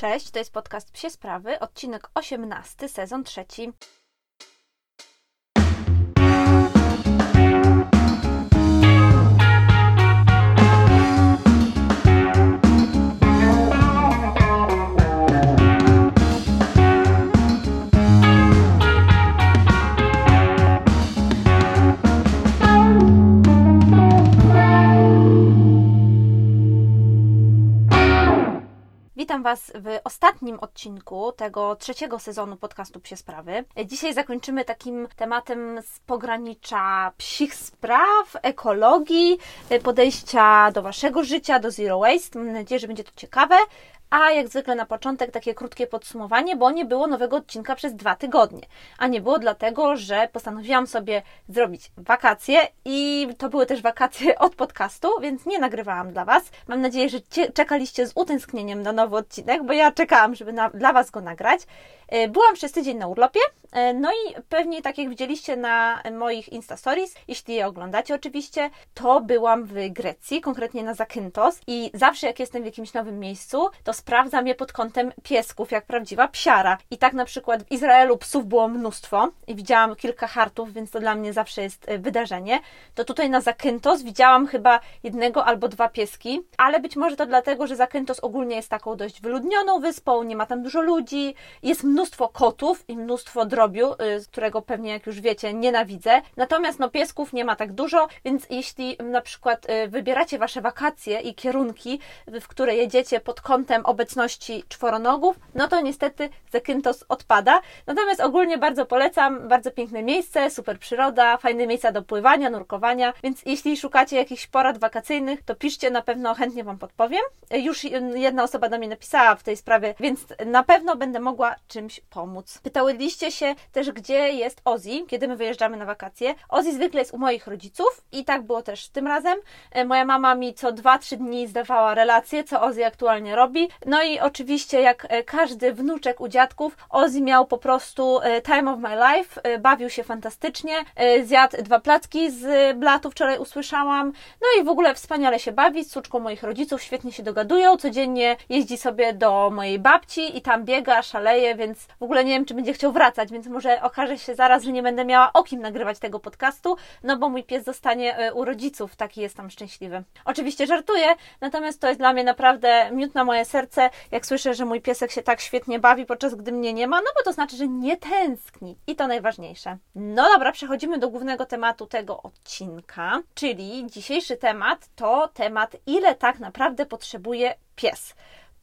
Cześć, to jest podcast Psie Sprawy, odcinek 18, sezon trzeci. Witam Was w ostatnim odcinku tego trzeciego sezonu podcastu Psie Sprawy. Dzisiaj zakończymy takim tematem z pogranicza psich spraw, ekologii, podejścia do Waszego życia, do zero waste. Mam nadzieję, że będzie to ciekawe. A jak zwykle na początek takie krótkie podsumowanie, bo nie było nowego odcinka przez dwa tygodnie. A nie było dlatego, że postanowiłam sobie zrobić wakacje i to były też wakacje od podcastu, więc nie nagrywałam dla Was. Mam nadzieję, że czekaliście z utęsknieniem na nowy odcinek, bo ja czekałam, żeby na, dla Was go nagrać. E, byłam przez tydzień na urlopie, e, no i pewnie tak jak widzieliście na moich Insta Stories, jeśli je oglądacie oczywiście, to byłam w Grecji, konkretnie na Zakynthos i zawsze jak jestem w jakimś nowym miejscu, to sprawdzam je pod kątem piesków, jak prawdziwa psiara. I tak na przykład w Izraelu psów było mnóstwo i widziałam kilka hartów, więc to dla mnie zawsze jest e, wydarzenie. To tutaj na Zakynthos widziałam chyba jednego albo dwa pieski, ale być może to dlatego, że Zakynthos ogólnie jest taką dość wyludnioną wyspą, nie ma tam dużo ludzi, jest mnóstwo mnóstwo kotów i mnóstwo drobiu, y, z którego pewnie, jak już wiecie, nienawidzę. Natomiast no, piesków nie ma tak dużo, więc jeśli na przykład y, wybieracie wasze wakacje i kierunki, w które jedziecie pod kątem obecności czworonogów, no to niestety Zakynthos odpada. Natomiast ogólnie bardzo polecam, bardzo piękne miejsce, super przyroda, fajne miejsca do pływania, nurkowania, więc jeśli szukacie jakichś porad wakacyjnych, to piszcie, na pewno chętnie Wam podpowiem. Już jedna osoba do mnie napisała w tej sprawie, więc na pewno będę mogła czymś czymś pomóc. Pytałyliście się też, gdzie jest Ozzy, kiedy my wyjeżdżamy na wakacje. Ozzy zwykle jest u moich rodziców i tak było też tym razem. E, moja mama mi co 2-3 dni zdawała relacje, co Ozzy aktualnie robi. No i oczywiście, jak e, każdy wnuczek u dziadków, Ozzy miał po prostu e, time of my life, bawił się fantastycznie, zjadł dwa placki z blatu, wczoraj usłyszałam. No i w ogóle wspaniale się bawi z suczką moich rodziców, świetnie się dogadują, codziennie jeździ sobie do mojej babci i tam biega, szaleje, więc w ogóle nie wiem, czy będzie chciał wracać, więc może okaże się zaraz, że nie będę miała o kim nagrywać tego podcastu, no bo mój pies zostanie e, u rodziców, taki jest tam szczęśliwy. Oczywiście żartuję, natomiast to jest dla mnie naprawdę miód na moje serce, jak słyszę, że mój piesek się tak świetnie bawi, podczas gdy mnie nie ma, no bo to znaczy, że nie tęskni i to najważniejsze. No dobra, przechodzimy do głównego tematu tego odcinka, czyli dzisiejszy temat to temat, ile tak naprawdę potrzebuje pies.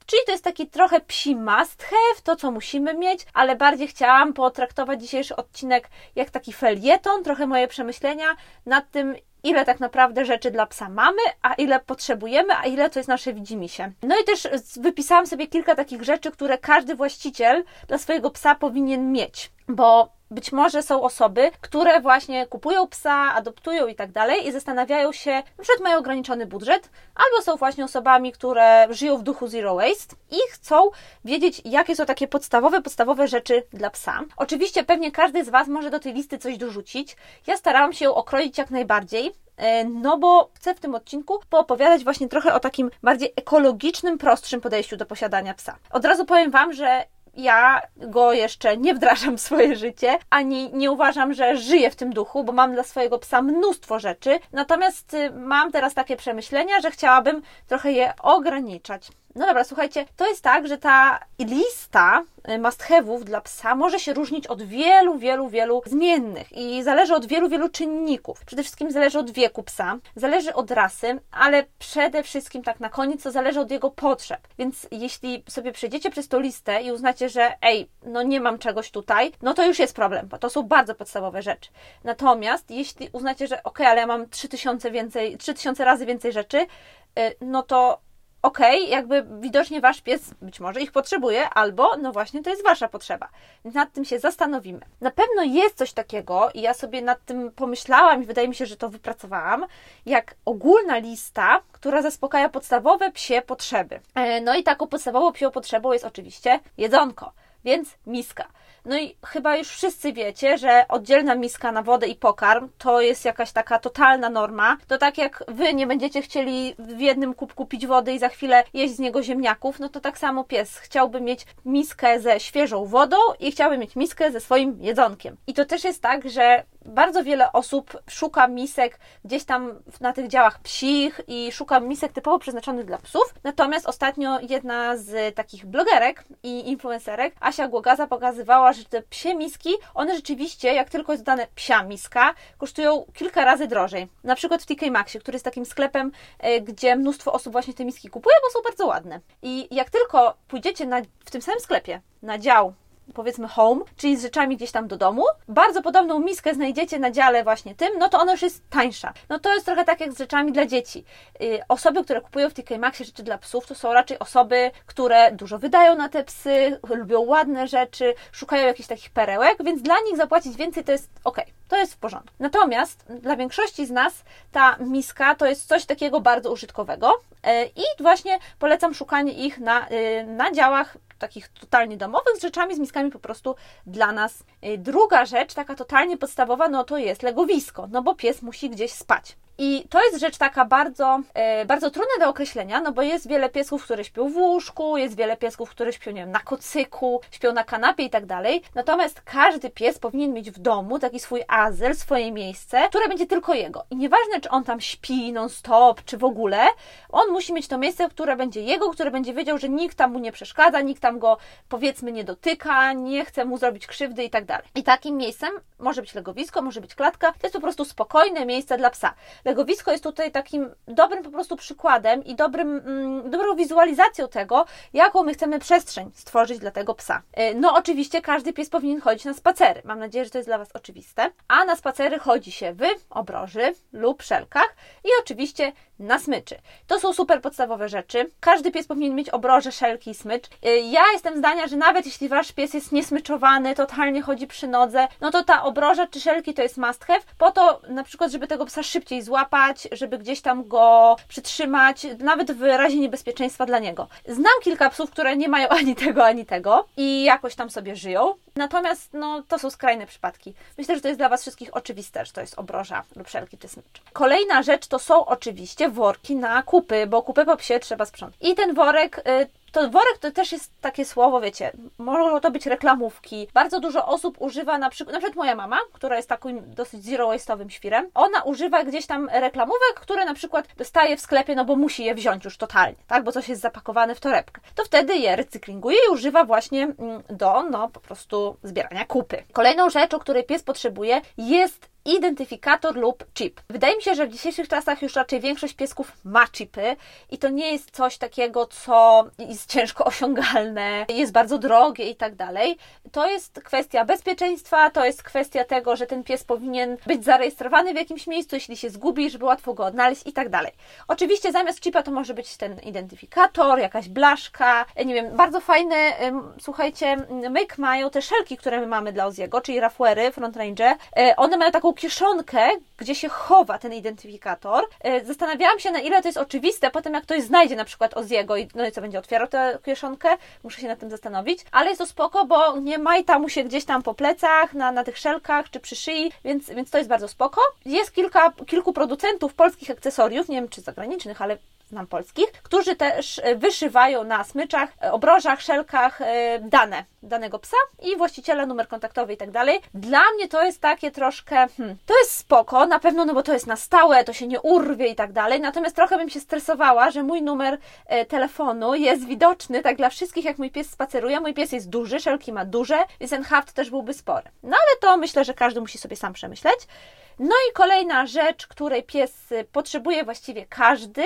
Czyli to jest taki trochę psi must have, to co musimy mieć, ale bardziej chciałam potraktować dzisiejszy odcinek jak taki felieton, trochę moje przemyślenia nad tym, ile tak naprawdę rzeczy dla psa mamy, a ile potrzebujemy, a ile to jest nasze widzimisię. No i też wypisałam sobie kilka takich rzeczy, które każdy właściciel dla swojego psa powinien mieć, bo być może są osoby, które właśnie kupują psa, adoptują i tak dalej i zastanawiają się, na przykład mają ograniczony budżet, albo są właśnie osobami, które żyją w duchu zero waste i chcą wiedzieć, jakie są takie podstawowe, podstawowe rzeczy dla psa. Oczywiście pewnie każdy z Was może do tej listy coś dorzucić. Ja starałam się ją okroić jak najbardziej, e, no bo chcę w tym odcinku poopowiadać właśnie trochę o takim bardziej ekologicznym, prostszym podejściu do posiadania psa. Od razu powiem Wam, że ja go jeszcze nie wdrażam w swoje życie, ani nie uważam, że żyję w tym duchu, bo mam dla swojego psa mnóstwo rzeczy. Natomiast y, mam teraz takie przemyślenia, że chciałabym trochę je ograniczać. No dobra, słuchajcie, to jest tak, że ta lista y, must have'ów dla psa może się różnić od wielu, wielu, wielu zmiennych i zależy od wielu, wielu czynników. Przede wszystkim zależy od wieku psa, zależy od rasy, ale przede wszystkim tak na koniec to zależy od jego potrzeb. Więc jeśli sobie przejdziecie przez tą listę i uznacie, że ej, no nie mam czegoś tutaj, no to już jest problem, bo to są bardzo podstawowe rzeczy. Natomiast jeśli uznacie, że ok, ale ja mam 3000 więcej, 3000 razy więcej rzeczy, y, no to okej, okay, jakby widocznie wasz pies być może ich potrzebuje, albo no właśnie to jest wasza potrzeba. Nad tym się zastanowimy. Na pewno jest coś takiego, i ja sobie nad tym pomyślałam, i wydaje mi się, że to wypracowałam, jak ogólna lista, która zaspokaja podstawowe psie potrzeby. E, no i taką podstawową psią potrzebą jest oczywiście jedzonko, więc miska. No i chyba już wszyscy wiecie, że oddzielna miska na wodę i pokarm to jest jakaś taka totalna norma. To tak jak wy nie będziecie chcieli w jednym kubku pić wody i za chwilę jeść z niego ziemniaków, no to tak samo pies chciałby mieć miskę ze świeżą wodą i chciałby mieć miskę ze swoim jedzonkiem. I to też jest tak, że bardzo wiele osób szuka misek gdzieś tam na tych działach psich i szuka misek typowo przeznaczonych dla psów. Natomiast ostatnio jedna z takich blogerek i influencerek, Asia Głogaza, pokazywała, że te psie miski, one rzeczywiście, jak tylko jest dodane psia miska, kosztują kilka razy drożej. Na przykład w TK Maxie, który jest takim sklepem, e, gdzie mnóstwo osób właśnie te miski kupuje, bo są bardzo ładne. I jak tylko pójdziecie na, w tym samym sklepie na dział powiedzmy home, czyli z rzeczami gdzieś tam do domu, bardzo podobną miskę znajdziecie na dziale właśnie tym, no to ona już jest tańsza. No to jest trochę tak jak z rzeczami dla dzieci. Yy, osoby, które kupują w TK Maxie rzeczy dla psów, to są raczej osoby, które dużo wydają na te psy, lubią ładne rzeczy, szukają jakichś takich perełek, więc dla nich zapłacić więcej to jest ok, to jest w porządku. Natomiast dla większości z nas ta miska to jest coś takiego bardzo użytkowego yy, i właśnie polecam szukanie ich na, yy, na działach takich totalnie domowych z rzeczami, z miskami po prostu dla nas. Y, druga rzecz, taka totalnie podstawowa, no to jest legowisko, no bo pies musi gdzieś spać. I to jest rzecz taka bardzo, e, bardzo trudna do określenia, no bo jest wiele piesków, które śpią w łóżku, jest wiele piesków, które śpią, nie wiem, na kocyku, śpią na kanapie i tak dalej. Natomiast każdy pies powinien mieć w domu taki swój azyl, swoje miejsce, które będzie tylko jego. I nieważne, czy on tam śpi non-stop, czy w ogóle, on musi mieć to miejsce, które będzie jego, które będzie wiedział, że nikt tam mu nie przeszkadza, nikt tam go, powiedzmy, nie dotyka, nie chce mu zrobić krzywdy i tak dalej. I takim miejscem może być legowisko, może być klatka, to jest po prostu spokojne miejsce dla psa. Legowisko jest tutaj takim dobrym po prostu przykładem i dobrym, mm, dobrą wizualizacją tego, jaką my chcemy przestrzeń stworzyć dla tego psa. E, no oczywiście każdy pies powinien chodzić na spacery. Mam nadzieję, że to jest dla Was oczywiste. A na spacery chodzi się w obroży lub szelkach i oczywiście na smyczy. To są super podstawowe rzeczy. Każdy pies powinien mieć obroże, szelki i smycz. Y, ja jestem zdania, że nawet jeśli wasz pies jest niesmyczowany, totalnie chodzi przy nodze, no to ta obroża czy szelki to jest must have, po to na przykład, żeby tego psa szybciej złapać, żeby gdzieś tam go przytrzymać, nawet w razie niebezpieczeństwa dla niego. Znam kilka psów, które nie mają ani tego, ani tego i jakoś tam sobie żyją. Natomiast no, to są skrajne przypadki. Myślę, że to jest dla Was wszystkich oczywiste, że to jest obroża lub szelki czy smycz. Kolejna rzecz to są oczywiście worki na kupy, bo kupy po psie trzeba sprzątać. I ten worek y, to worek to też jest takie słowo, wiecie, mogą to być reklamówki. Bardzo dużo osób używa, na przykład, na przykład moja mama, która jest takim dosyć zero waste'owym świrem, ona używa gdzieś tam reklamówek, które na przykład dostaje w sklepie, no bo musi je wziąć już totalnie, tak, bo coś jest zapakowane w torebkę. To wtedy je recyklinguje i używa właśnie mm, do, no, po prostu zbierania kupy. Kolejną rzecz, o której pies potrzebuje, jest identyfikator lub chip. Wydaje mi się, że w dzisiejszych czasach już raczej większość piesków ma chipy i to nie jest coś takiego, co jest ciężko osiągalne, jest bardzo drogie i tak dalej. To jest kwestia bezpieczeństwa, to jest kwestia tego, że ten pies powinien być zarejestrowany w jakimś miejscu, jeśli się zgubi, żeby łatwo go odnaleźć i tak dalej. Oczywiście zamiast chipa to może być ten identyfikator, jakaś blaszka, nie wiem, bardzo fajne, słuchajcie, Myk mają te szelki, które my mamy dla Oziego, czyli Rafuery, Front Range, e, one mają taką kieszonkę, gdzie się chowa ten identyfikator. E, zastanawiałam się, na ile to jest oczywiste, potem jak ktoś znajdzie na przykład Oziego i no i co, będzie otwierał tę kieszonkę, muszę się nad tym zastanowić, ale jest to spoko, bo nie majta mu się gdzieś tam po plecach, na, na tych szelkach czy przy szyi, więc, więc to jest bardzo spoko. Jest kilka, kilku producentów polskich akcesoriów, nie wiem czy zagranicznych, ale znam polskich, którzy też e, wyszywają na smyczach, e, obrożach, szelkach e, dane danego psa i właściciela, numer kontaktowy i tak dalej. Dla mnie to jest takie troszkę, hmm, to jest spoko, na pewno, no bo to jest na stałe, to się nie urwie i tak dalej, natomiast trochę bym się stresowała, że mój numer telefonu jest widoczny tak dla wszystkich, jak mój pies spaceruje. Mój pies jest duży, szelki ma duże, więc ten haft też byłby spory. No ale to myślę, że każdy musi sobie sam przemyśleć. No i kolejna rzecz, której pies potrzebuje właściwie każdy,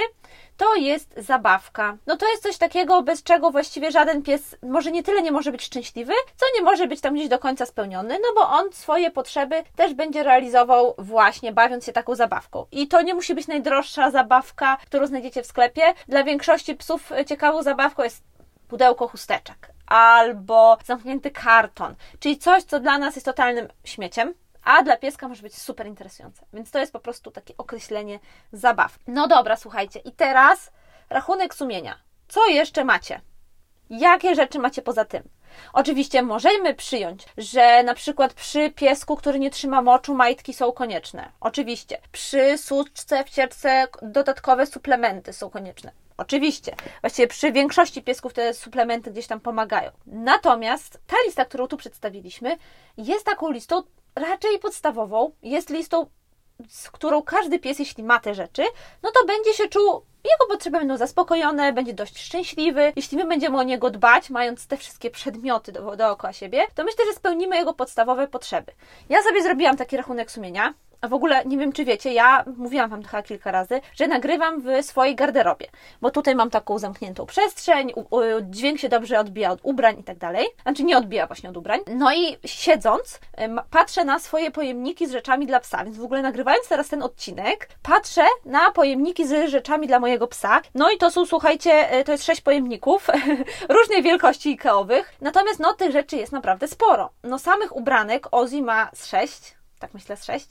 to jest zabawka. No to jest coś takiego, bez czego właściwie żaden pies może nie tyle nie może być szczęśliwy, co nie może być tam gdzieś do końca spełniony, no bo on swoje potrzeby też będzie realizował właśnie bawiąc się taką zabawką. I to nie musi być najdroższa zabawka, którą znajdziecie w sklepie. Dla większości psów ciekawą zabawką jest pudełko chusteczek albo zamknięty karton, czyli coś, co dla nas jest totalnym śmieciem, a dla pieska może być super interesujące. Więc to jest po prostu takie określenie zabaw. No dobra, słuchajcie, i teraz rachunek sumienia. Co jeszcze macie? Jakie rzeczy macie poza tym? Oczywiście możemy przyjąć, że na przykład przy piesku, który nie trzyma moczu, majtki są konieczne. Oczywiście. Przy suczce, wcieczce dodatkowe suplementy są konieczne. Oczywiście. Właściwie przy większości piesków te suplementy gdzieś tam pomagają. Natomiast ta lista, którą tu przedstawiliśmy, jest taką listą raczej podstawową. Jest listą, z którą każdy pies, jeśli ma te rzeczy, no to będzie się czuł jego potrzeby będą zaspokojone, będzie dość szczęśliwy. Jeśli my będziemy o niego dbać, mając te wszystkie przedmioty do, dookoła siebie, to myślę, że spełnimy jego podstawowe potrzeby. Ja sobie zrobiłam taki rachunek sumienia. A w ogóle nie wiem, czy wiecie, ja mówiłam Wam chyba kilka razy, że nagrywam w swojej garderobie, bo tutaj mam taką zamkniętą przestrzeń, u, u, dźwięk się dobrze odbija od ubrań i tak dalej. Znaczy nie odbija właśnie od ubrań. No i siedząc, patrzę na swoje pojemniki z rzeczami dla psa, więc w ogóle nagrywając teraz ten odcinek, patrzę na pojemniki z rzeczami dla mojego psa. No i to są, słuchajcie, e, to jest sześć pojemników różnej wielkości ikeowych. Natomiast no tych rzeczy jest naprawdę sporo. No samych ubranek Ozzy ma z sześć tak myślę z sześć.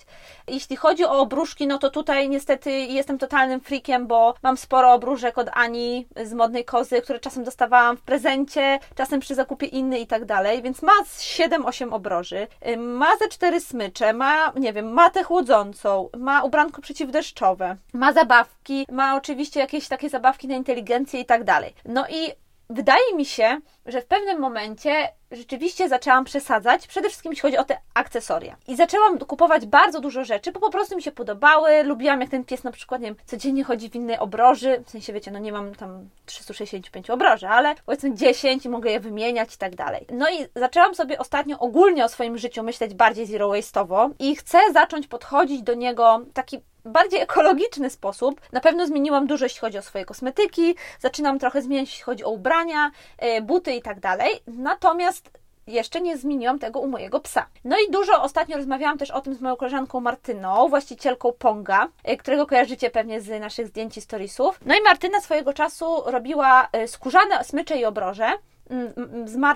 Jeśli chodzi o obruszki, no to tutaj niestety jestem totalnym freakiem, bo mam sporo obrużek od Ani z Modnej Kozy, które czasem dostawałam w prezencie, czasem przy zakupie inny i tak dalej, więc ma 7-8 obroży, ma ze 4 smycze, ma, nie wiem, matę chłodzącą, ma ubranko przeciwdeszczowe, ma zabawki, ma oczywiście jakieś takie zabawki na inteligencję i tak dalej. No i wydaje mi się, że w pewnym momencie rzeczywiście zaczęłam przesadzać, przede wszystkim jeśli chodzi o te akcesoria. I zaczęłam kupować bardzo dużo rzeczy, bo po prostu mi się podobały. Lubiłam, jak ten pies na przykład, nie wiem, codziennie chodzi w innej obroży. W sensie, wiecie, no nie mam tam 365 obroży, ale powiedzmy 10 i mogę je wymieniać i tak dalej. No i zaczęłam sobie ostatnio ogólnie o swoim życiu myśleć bardziej zero waste'owo i chcę zacząć podchodzić do niego taki bardziej ekologiczny sposób. Na pewno zmieniłam dużo, jeśli chodzi o swoje kosmetyki, zaczynam trochę zmieniać, jeśli chodzi o ubrania, e, buty i tak dalej. Natomiast jeszcze nie zmieniłam tego u mojego psa. No i dużo ostatnio rozmawiałam też o tym z moją koleżanką Martyną, właścicielką Ponga, e, którego kojarzycie pewnie z naszych zdjęć i storiesów. No i Martyna swojego czasu robiła e, skórzane smycze i obroże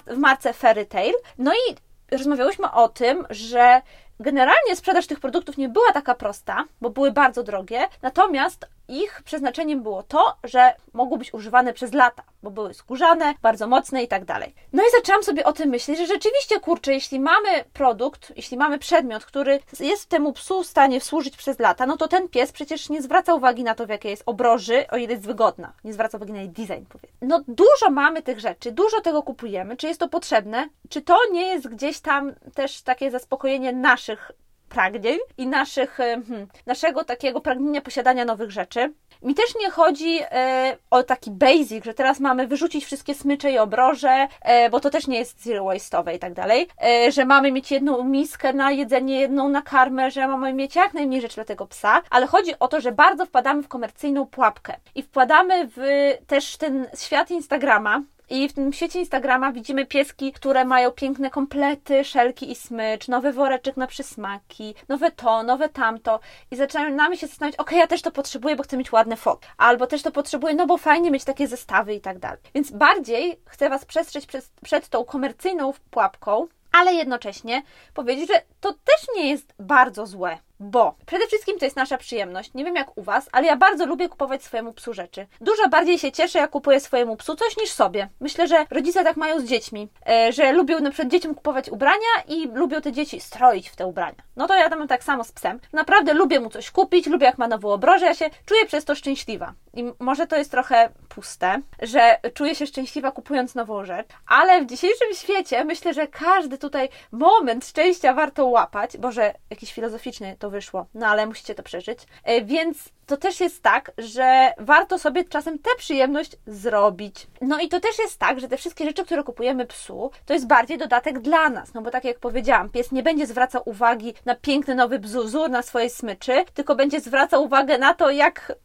w marce Fairy Tail. No i rozmawiałyśmy o tym, że Generalnie sprzedaż tych produktów nie była taka prosta, bo były bardzo drogie, natomiast ich przeznaczeniem było to, że mogły być używane przez lata, bo były skórzane, bardzo mocne i tak dalej. No i zaczęłam sobie o tym myśleć, że rzeczywiście, kurczę, jeśli mamy produkt, jeśli mamy przedmiot, który jest temu psu w stanie służyć przez lata, no to ten pies przecież nie zwraca uwagi na to, w jakiej jest obroży, o ile jest wygodna. Nie zwraca uwagi na jej design, powiedzmy. No dużo mamy tych rzeczy, dużo tego kupujemy. Czy jest to potrzebne? Czy to nie jest gdzieś tam też takie zaspokojenie naszych pragnień i naszych, e, hmm, naszego takiego pragnienia posiadania nowych rzeczy. Mi też nie chodzi e, o taki basic, że teraz mamy wyrzucić wszystkie smycze i obroże, e, bo to też nie jest zero waste'owe i tak dalej, e, że mamy mieć jedną miskę na jedzenie, jedną na karmę, że mamy mieć jak najmniej rzeczy dla tego psa, ale chodzi o to, że bardzo wpadamy w komercyjną pułapkę i wpadamy w też ten świat Instagrama, i w tym świecie Instagrama widzimy pieski, które mają piękne komplety, szelki i smycz, nowy woreczek na przysmaki, nowe to, nowe tamto. I zaczynamy się zastanawiać, ok, ja też to potrzebuję, bo chcę mieć ładne foty. Albo też to potrzebuję, no bo fajnie mieć takie zestawy i tak dalej. Więc bardziej chcę Was przestrzec przed, przed tą komercyjną pułapką, ale jednocześnie powiedzieć, że to też nie jest bardzo złe. Bo przede wszystkim to jest nasza przyjemność. Nie wiem jak u Was, ale ja bardzo lubię kupować swojemu psu rzeczy. Dużo bardziej się cieszę, jak kupuję swojemu psu coś niż sobie. Myślę, że rodzice tak mają z dziećmi, e, że lubią na przykład dzieciom kupować ubrania i lubią te dzieci stroić w te ubrania. No to ja tam tak samo z psem. Naprawdę lubię mu coś kupić, lubię jak ma nową obrożę, ja się czuję przez to szczęśliwa. I może to jest trochę puste, że czuję się szczęśliwa kupując nową rzecz, ale w dzisiejszym świecie myślę, że każdy tutaj moment szczęścia warto łapać. Boże, jakiś filozoficzny to wyszło, no ale musicie to przeżyć. E, więc to też jest tak, że warto sobie czasem tę przyjemność zrobić. No i to też jest tak, że te wszystkie rzeczy, które kupujemy psu, to jest bardziej dodatek dla nas. No bo tak jak powiedziałam, pies nie będzie zwracał uwagi na piękny nowy wzór na swojej smyczy, tylko będzie zwracał uwagę na to, jak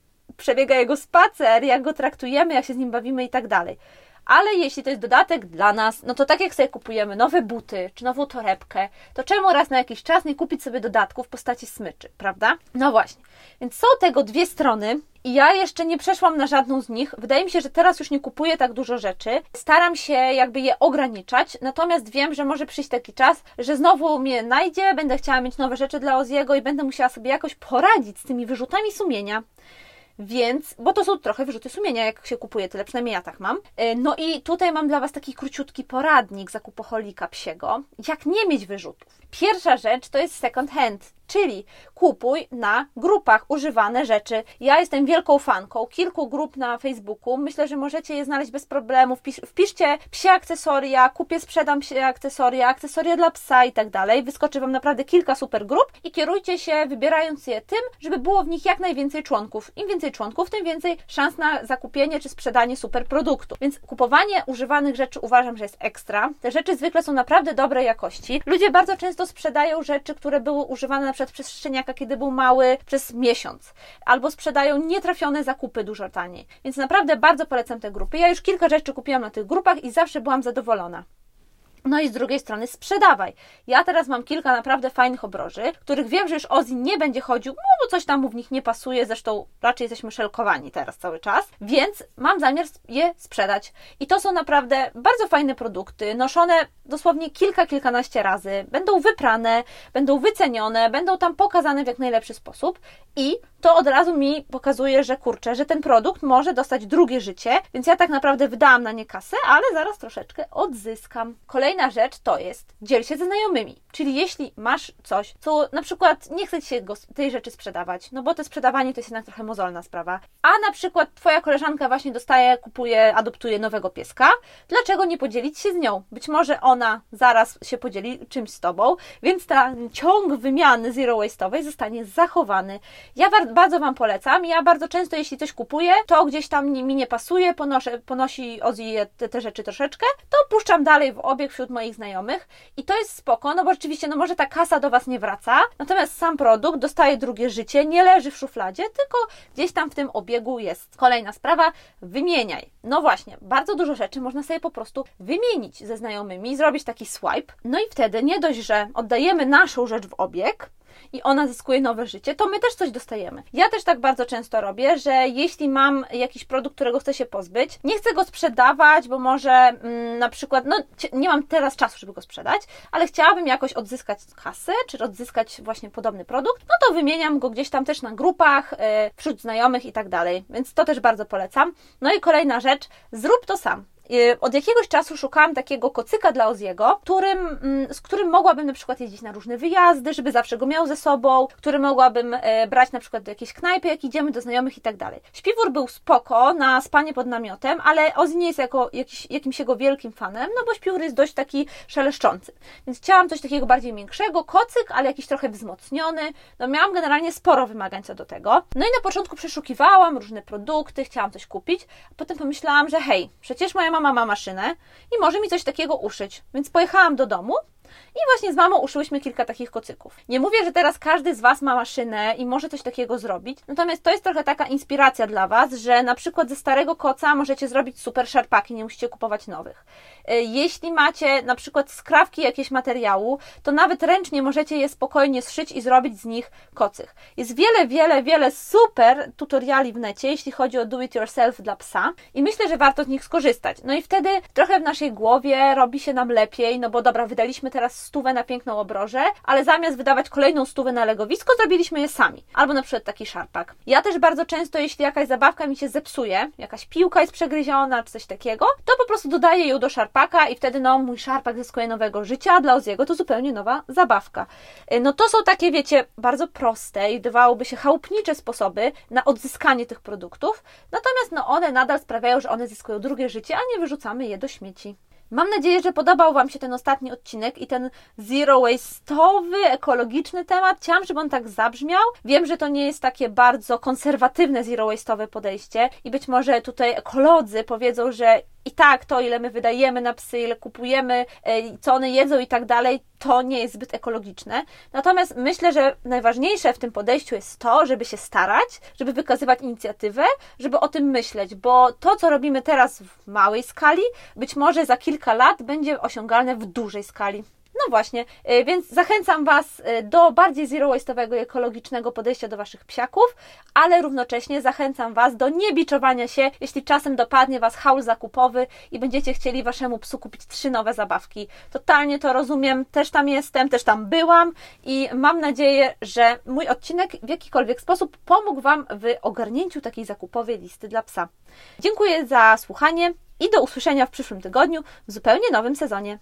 przebiega jego spacer, jak go traktujemy, jak się z nim bawimy i tak dalej ale jeśli to jest dodatek dla nas, no to tak jak sobie kupujemy nowe buty czy nową torebkę, to czemu raz na jakiś czas nie kupić sobie dodatków w postaci smyczy, prawda? No właśnie. Więc są tego dwie strony. I ja jeszcze nie przeszłam na żadną z nich. Wydaje mi się, że teraz już nie kupuję tak dużo rzeczy. Staram się jakby je ograniczać, natomiast wiem, że może przyjść taki czas, że znowu mnie najdzie, będę chciała mieć nowe rzeczy dla Oziego i będę musiała sobie jakoś poradzić z tymi wyrzutami sumienia. Więc, bo to są trochę wyrzuty sumienia, jak się kupuje tyle, przynajmniej ja tak mam. E, no i tutaj mam dla Was taki króciutki poradnik zakupoholika psiego, jak nie mieć wyrzutów. Pierwsza rzecz to jest second hand, czyli kupuj na grupach używane rzeczy. Ja jestem wielką fanką kilku grup na Facebooku. Myślę, że możecie je znaleźć bez problemu. Wpisz, wpiszcie psie akcesoria, kupię, sprzedam psie akcesoria, akcesoria dla psa i tak dalej. Wyskoczy Wam naprawdę kilka super grup i kierujcie się, wybierając je tym, żeby było w nich jak najwięcej członków. Im więcej członków, tym więcej szans na zakupienie czy sprzedanie super produktu. Więc kupowanie używanych rzeczy uważam, że jest ekstra. Te rzeczy zwykle są naprawdę dobrej jakości. Ludzie bardzo często sprzedają rzeczy, które były używane na przykład przez szczeniaka, kiedy był mały, przez miesiąc. Albo sprzedają nietrafione zakupy dużo taniej. Więc naprawdę bardzo polecam te grupy. Ja już kilka rzeczy kupiłam na tych grupach i zawsze byłam zadowolona. No i z drugiej strony sprzedawaj. Ja teraz mam kilka naprawdę fajnych obroży, których wiem, że już Ozzy nie będzie chodził, no bo coś tam mu w nich nie pasuje, zresztą raczej jesteśmy szelkowani teraz cały czas, więc mam zamiar je sprzedać. I to są naprawdę bardzo fajne produkty, noszone dosłownie kilka, kilkanaście razy, będą wyprane, będą wycenione, będą tam pokazane w jak najlepszy sposób i to od razu mi pokazuje, że kurczę, że ten produkt może dostać drugie życie, więc ja tak naprawdę wydałam na nie kasę, ale zaraz troszeczkę odzyskam. Kolejna rzecz to jest dziel się ze znajomymi. Czyli jeśli masz coś, co na przykład nie chce Ci się tej rzeczy sprzedawać, no bo to sprzedawanie to jest jednak trochę mozolna sprawa, a na przykład Twoja koleżanka właśnie dostaje, kupuje, adoptuje nowego pieska, dlaczego nie podzielić się z nią? Być może ona zaraz się podzieli czymś z Tobą, więc ten ciąg wymiany zero waste'owej zostanie zachowany. Ja bardzo Wam polecam. Ja bardzo często, jeśli coś kupuję, to gdzieś tam mi nie pasuje, ponoszę, ponosi Ozzy te, te rzeczy troszeczkę, to puszczam dalej w obieg wśród moich znajomych i to jest spoko, no bo rzeczywiście, no może ta kasa do Was nie wraca, natomiast sam produkt dostaje drugie życie, nie leży w szufladzie, tylko gdzieś tam w tym obiegu jest. Kolejna sprawa, wymieniaj. No właśnie, bardzo dużo rzeczy można sobie po prostu wymienić ze znajomymi, zrobić taki swipe, no i wtedy nie dość, że oddajemy naszą rzecz w obieg, i ona zyskuje nowe życie, to my też coś dostajemy. Ja też tak bardzo często robię, że jeśli mam jakiś produkt, którego chcę się pozbyć, nie chcę go sprzedawać, bo może mm, na przykład, no nie mam teraz czasu, żeby go sprzedać, ale chciałabym jakoś odzyskać kasę, czy odzyskać właśnie podobny produkt, no to wymieniam go gdzieś tam też na grupach, yy, wśród znajomych i tak dalej. Więc to też bardzo polecam. No i kolejna rzecz, zrób to sam. Y, od jakiegoś czasu szukałam takiego kocyka dla Oziego, którym, mm, z którym mogłabym na przykład jeździć na różne wyjazdy, żeby zawsze go miał ze sobą, który mogłabym e, brać na przykład do jakiejś knajpy, jak idziemy do znajomych i tak dalej. Śpiwór był spoko na spanie pod namiotem, ale Ozzy nie jest jako jakiś, jakimś jego wielkim fanem, no bo śpiwór jest dość taki szeleszczący. Więc chciałam coś takiego bardziej większego, kocyk, ale jakiś trochę wzmocniony. No miałam generalnie sporo wymagań co do tego. No i na początku przeszukiwałam różne produkty, chciałam coś kupić, a potem pomyślałam, że hej, przecież moja mama mama ma maszynę i może mi coś takiego uszyć. Więc pojechałam do domu i właśnie z mamą uszyłyśmy kilka takich kocyków. Nie mówię, że teraz każdy z Was ma maszynę i może coś takiego zrobić, natomiast to jest trochę taka inspiracja dla Was, że na przykład ze starego koca możecie zrobić super szarpaki, nie musicie kupować nowych. E, jeśli macie na przykład skrawki jakieś materiału, to nawet ręcznie możecie je spokojnie zszyć i zrobić z nich kocyk. Jest wiele, wiele, wiele super tutoriali w necie, jeśli chodzi o do it yourself dla psa i myślę, że warto z nich skorzystać. No i wtedy trochę w naszej głowie robi się nam lepiej, no bo dobra, wydaliśmy teraz stówę na piękną obrożę, ale zamiast wydawać kolejną stówę na legowisko, zrobiliśmy je sami. Albo na przykład taki szarpak. Ja też bardzo często, jeśli jakaś zabawka mi się zepsuje, jakaś piłka jest przegryziona, czy coś takiego, to po prostu dodaję ją do szarpaka i wtedy no mój szarpak zyskuje nowego życia, dla Oziego to zupełnie nowa zabawka. Y, no to są takie, wiecie, bardzo proste i wydawałoby się chałupnicze sposoby na odzyskanie tych produktów, natomiast no one nadal sprawiają, że one zyskują drugie życie, a nie wyrzucamy je do śmieci. Mam nadzieję, że podobał Wam się ten ostatni odcinek i ten zero waste'owy, ekologiczny temat. Chciałam, żeby on tak zabrzmiał. Wiem, że to nie jest takie bardzo konserwatywne zero waste'owe podejście i być może tutaj ekolodzy powiedzą, że i tak to, ile my wydajemy na psy, ile kupujemy, e, co one jedzą i tak dalej, to nie jest zbyt ekologiczne. Natomiast myślę, że najważniejsze w tym podejściu jest to, żeby się starać, żeby wykazywać inicjatywę, żeby o tym myśleć, bo to, co robimy teraz w małej skali, być może za kilka lat będzie osiągalne w dużej skali. No właśnie, y, więc zachęcam Was y, do bardziej zero waste'owego i ekologicznego podejścia do Waszych psiaków, ale równocześnie zachęcam Was do niebiczowania się, jeśli czasem dopadnie Was haul zakupowy i będziecie chcieli Waszemu psu kupić trzy nowe zabawki. Totalnie to rozumiem, też tam jestem, też tam byłam i mam nadzieję, że mój odcinek w jakikolwiek sposób pomógł Wam w ogarnięciu takiej zakupowej listy dla psa. Dziękuję za słuchanie i do usłyszenia w przyszłym tygodniu w zupełnie nowym sezonie.